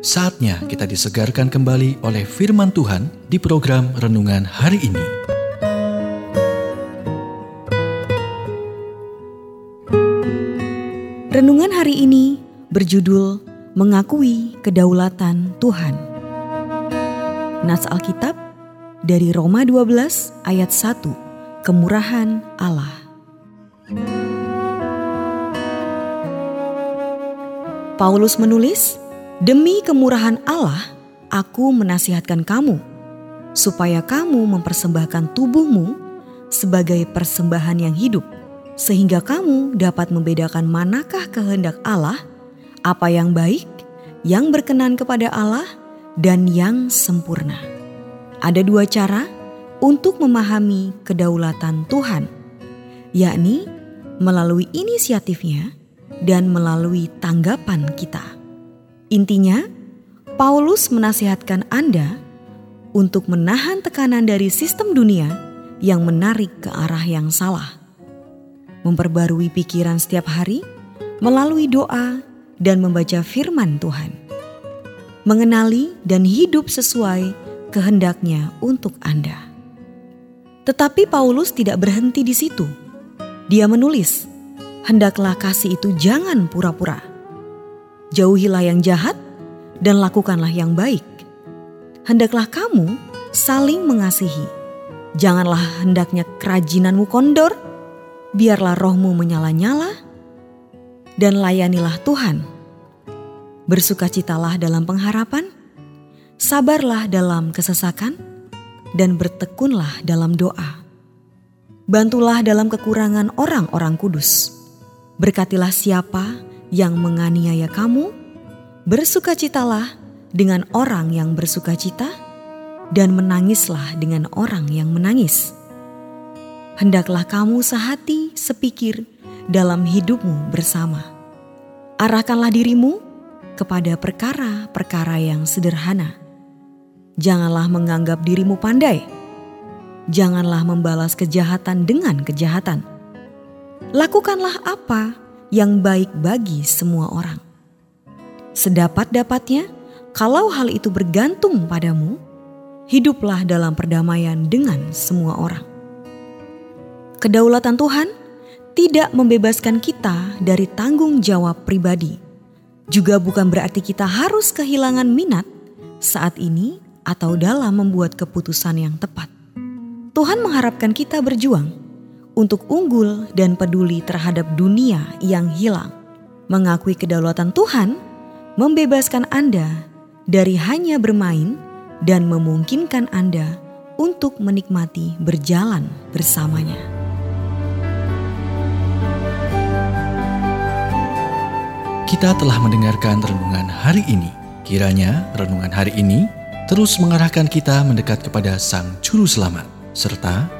Saatnya kita disegarkan kembali oleh firman Tuhan di program renungan hari ini. Renungan hari ini berjudul Mengakui Kedaulatan Tuhan. Nats Alkitab dari Roma 12 ayat 1, Kemurahan Allah. Paulus menulis, Demi kemurahan Allah, aku menasihatkan kamu, supaya kamu mempersembahkan tubuhmu sebagai persembahan yang hidup, sehingga kamu dapat membedakan manakah kehendak Allah, apa yang baik, yang berkenan kepada Allah, dan yang sempurna. Ada dua cara untuk memahami kedaulatan Tuhan, yakni melalui inisiatifnya dan melalui tanggapan kita. Intinya, Paulus menasihatkan Anda untuk menahan tekanan dari sistem dunia yang menarik ke arah yang salah. Memperbarui pikiran setiap hari melalui doa dan membaca firman Tuhan. Mengenali dan hidup sesuai kehendaknya untuk Anda. Tetapi Paulus tidak berhenti di situ. Dia menulis, "Hendaklah kasih itu jangan pura-pura." Jauhilah yang jahat dan lakukanlah yang baik. Hendaklah kamu saling mengasihi. Janganlah hendaknya kerajinanmu kondor, biarlah rohmu menyala-nyala, dan layanilah Tuhan. Bersukacitalah dalam pengharapan, sabarlah dalam kesesakan, dan bertekunlah dalam doa. Bantulah dalam kekurangan orang-orang kudus. Berkatilah siapa yang menganiaya kamu, bersukacitalah dengan orang yang bersukacita, dan menangislah dengan orang yang menangis. Hendaklah kamu sehati, sepikir dalam hidupmu bersama. Arahkanlah dirimu kepada perkara-perkara yang sederhana. Janganlah menganggap dirimu pandai. Janganlah membalas kejahatan dengan kejahatan. Lakukanlah apa yang baik bagi semua orang. Sedapat-dapatnya, kalau hal itu bergantung padamu, hiduplah dalam perdamaian dengan semua orang. Kedaulatan Tuhan tidak membebaskan kita dari tanggung jawab pribadi. Juga bukan berarti kita harus kehilangan minat saat ini atau dalam membuat keputusan yang tepat. Tuhan mengharapkan kita berjuang untuk unggul dan peduli terhadap dunia yang hilang. Mengakui kedaulatan Tuhan membebaskan Anda dari hanya bermain dan memungkinkan Anda untuk menikmati berjalan bersamanya. Kita telah mendengarkan renungan hari ini. Kiranya renungan hari ini terus mengarahkan kita mendekat kepada Sang Juru Selamat, serta